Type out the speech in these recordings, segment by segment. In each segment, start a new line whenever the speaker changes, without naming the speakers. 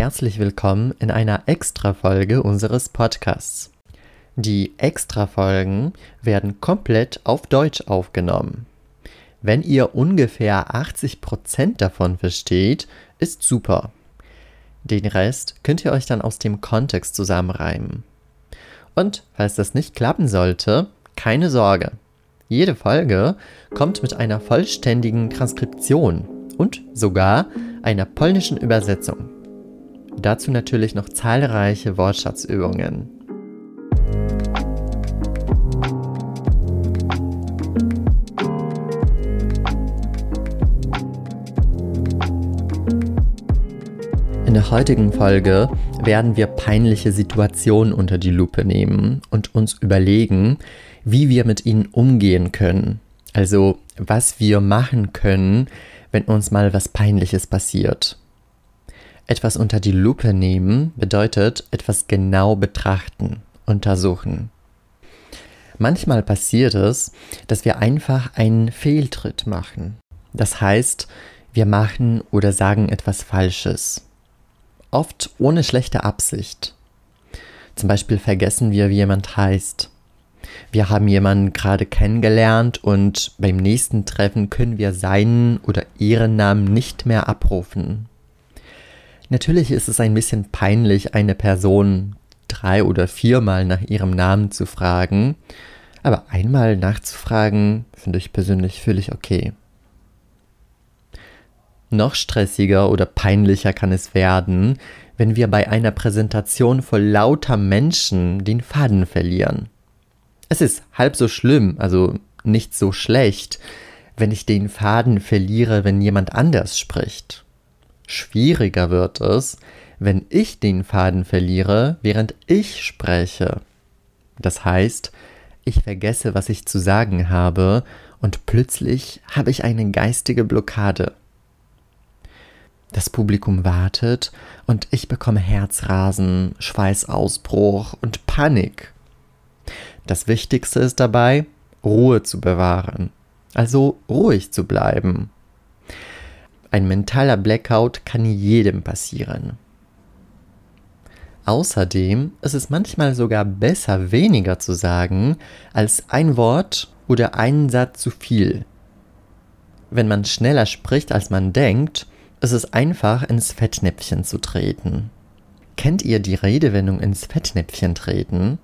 herzlich willkommen in einer Extra-Folge unseres Podcasts. Die Extra-Folgen werden komplett auf Deutsch aufgenommen. Wenn ihr ungefähr 80% davon versteht, ist super. Den Rest könnt ihr euch dann aus dem Kontext zusammenreimen. Und falls das nicht klappen sollte, keine Sorge. Jede Folge kommt mit einer vollständigen Transkription und sogar einer polnischen Übersetzung. Dazu natürlich noch zahlreiche Wortschatzübungen. In der heutigen Folge werden wir peinliche Situationen unter die Lupe nehmen und uns überlegen, wie wir mit ihnen umgehen können. Also was wir machen können, wenn uns mal was Peinliches passiert. Etwas unter die Lupe nehmen bedeutet etwas genau betrachten, untersuchen. Manchmal passiert es, dass wir einfach einen Fehltritt machen. Das heißt, wir machen oder sagen etwas Falsches oft ohne schlechte Absicht. Zum Beispiel vergessen wir, wie jemand heißt. Wir haben jemanden gerade kennengelernt und beim nächsten Treffen können wir seinen oder ihren Namen nicht mehr abrufen. Natürlich ist es ein bisschen peinlich, eine Person drei oder viermal nach ihrem Namen zu fragen, aber einmal nachzufragen, finde ich persönlich völlig okay. Noch stressiger oder peinlicher kann es werden, wenn wir bei einer Präsentation vor lauter Menschen den Faden verlieren. Es ist halb so schlimm, also nicht so schlecht, wenn ich den Faden verliere, wenn jemand anders spricht. Schwieriger wird es, wenn ich den Faden verliere, während ich spreche. Das heißt, ich vergesse, was ich zu sagen habe, und plötzlich habe ich eine geistige Blockade. Das Publikum wartet und ich bekomme Herzrasen, Schweißausbruch und Panik. Das Wichtigste ist dabei, Ruhe zu bewahren, also ruhig zu bleiben. Ein mentaler Blackout kann jedem passieren. Außerdem ist es manchmal sogar besser, weniger zu sagen, als ein Wort oder einen Satz zu viel. Wenn man schneller spricht, als man denkt, es ist einfach, ins Fettnäpfchen zu treten. Kennt ihr die Redewendung ins Fettnäpfchen treten?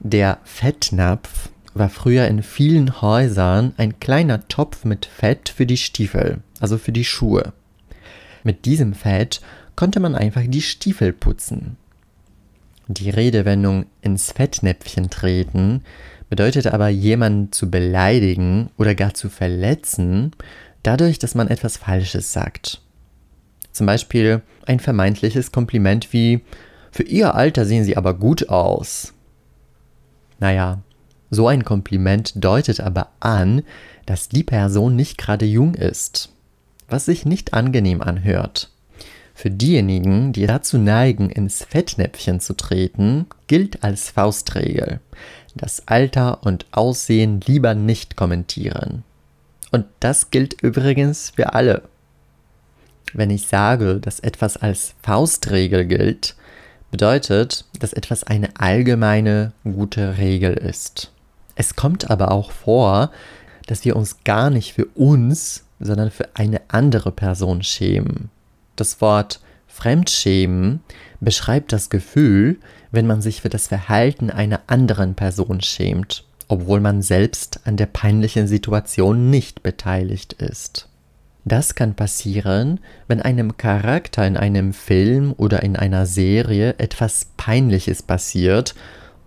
Der Fettnapf war früher in vielen Häusern ein kleiner Topf mit Fett für die Stiefel, also für die Schuhe. Mit diesem Fett konnte man einfach die Stiefel putzen. Die Redewendung ins Fettnäpfchen treten bedeutet aber jemanden zu beleidigen oder gar zu verletzen dadurch, dass man etwas Falsches sagt. Zum Beispiel ein vermeintliches Kompliment wie Für Ihr Alter sehen Sie aber gut aus. Naja, so ein Kompliment deutet aber an, dass die Person nicht gerade jung ist, was sich nicht angenehm anhört. Für diejenigen, die dazu neigen, ins Fettnäpfchen zu treten, gilt als Faustregel. Das Alter und Aussehen lieber nicht kommentieren. Und das gilt übrigens für alle. Wenn ich sage, dass etwas als Faustregel gilt, bedeutet, dass etwas eine allgemeine gute Regel ist. Es kommt aber auch vor, dass wir uns gar nicht für uns, sondern für eine andere Person schämen. Das Wort Fremdschämen beschreibt das Gefühl, wenn man sich für das Verhalten einer anderen Person schämt obwohl man selbst an der peinlichen Situation nicht beteiligt ist. Das kann passieren, wenn einem Charakter in einem Film oder in einer Serie etwas Peinliches passiert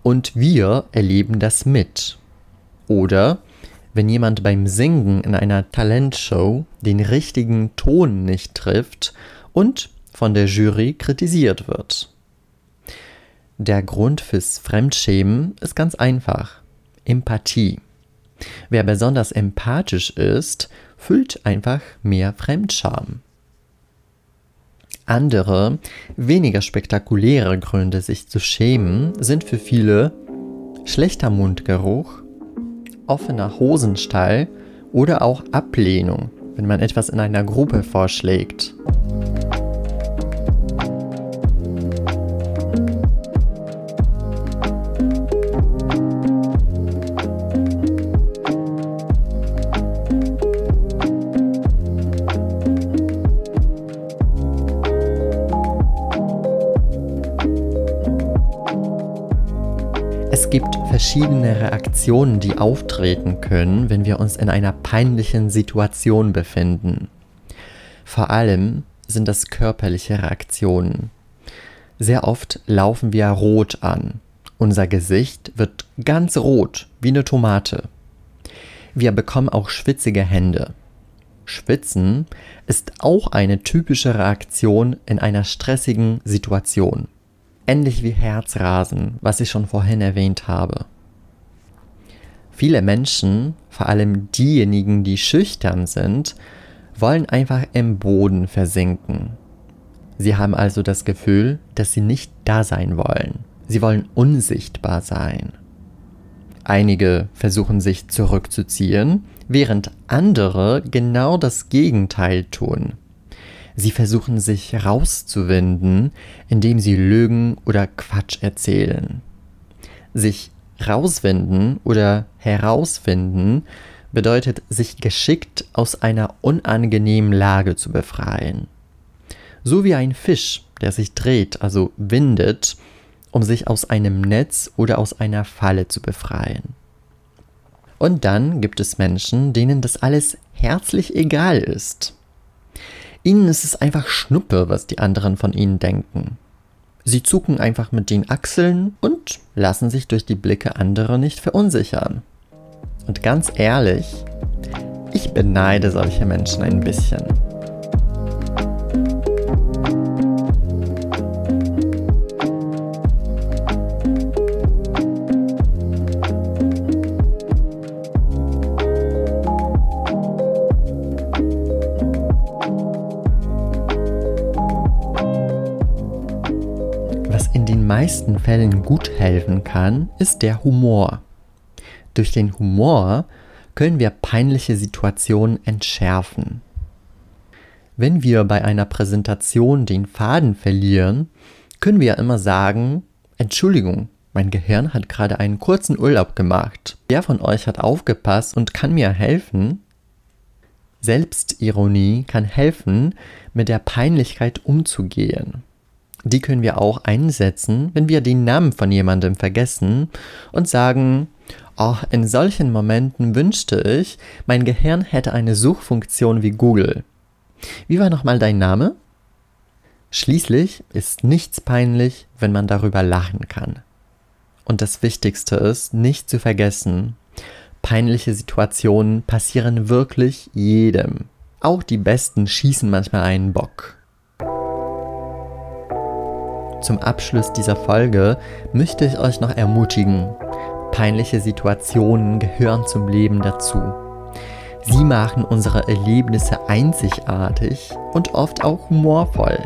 und wir erleben das mit. Oder wenn jemand beim Singen in einer Talentshow den richtigen Ton nicht trifft und von der Jury kritisiert wird. Der Grund fürs Fremdschämen ist ganz einfach. Empathie. Wer besonders empathisch ist, fühlt einfach mehr Fremdscham. Andere, weniger spektakuläre Gründe, sich zu schämen, sind für viele schlechter Mundgeruch, offener Hosenstall oder auch Ablehnung, wenn man etwas in einer Gruppe vorschlägt. Verschiedene Reaktionen, die auftreten können, wenn wir uns in einer peinlichen Situation befinden. Vor allem sind das körperliche Reaktionen. Sehr oft laufen wir rot an. Unser Gesicht wird ganz rot, wie eine Tomate. Wir bekommen auch schwitzige Hände. Schwitzen ist auch eine typische Reaktion in einer stressigen Situation. Ähnlich wie Herzrasen, was ich schon vorhin erwähnt habe. Viele Menschen, vor allem diejenigen, die schüchtern sind, wollen einfach im Boden versinken. Sie haben also das Gefühl, dass sie nicht da sein wollen. Sie wollen unsichtbar sein. Einige versuchen sich zurückzuziehen, während andere genau das Gegenteil tun. Sie versuchen sich rauszuwinden, indem sie Lügen oder Quatsch erzählen. Sich rauswinden oder herausfinden bedeutet, sich geschickt aus einer unangenehmen Lage zu befreien. So wie ein Fisch, der sich dreht, also windet, um sich aus einem Netz oder aus einer Falle zu befreien. Und dann gibt es Menschen, denen das alles herzlich egal ist. Ihnen ist es einfach Schnuppe, was die anderen von ihnen denken. Sie zucken einfach mit den Achseln und lassen sich durch die Blicke anderer nicht verunsichern. Und ganz ehrlich, ich beneide solche Menschen ein bisschen. Den meisten Fällen gut helfen kann, ist der Humor. Durch den Humor können wir peinliche Situationen entschärfen. Wenn wir bei einer Präsentation den Faden verlieren, können wir immer sagen, Entschuldigung, mein Gehirn hat gerade einen kurzen Urlaub gemacht. Wer von euch hat aufgepasst und kann mir helfen? Selbstironie kann helfen, mit der Peinlichkeit umzugehen. Die können wir auch einsetzen, wenn wir den Namen von jemandem vergessen und sagen, oh, in solchen Momenten wünschte ich, mein Gehirn hätte eine Suchfunktion wie Google. Wie war nochmal dein Name? Schließlich ist nichts peinlich, wenn man darüber lachen kann. Und das Wichtigste ist, nicht zu vergessen, peinliche Situationen passieren wirklich jedem. Auch die Besten schießen manchmal einen Bock. Zum Abschluss dieser Folge möchte ich euch noch ermutigen. Peinliche Situationen gehören zum Leben dazu. Sie machen unsere Erlebnisse einzigartig und oft auch humorvoll.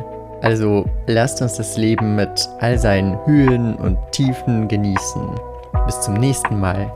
Also lasst uns das Leben mit all seinen Höhen und Tiefen genießen. Bis zum nächsten Mal.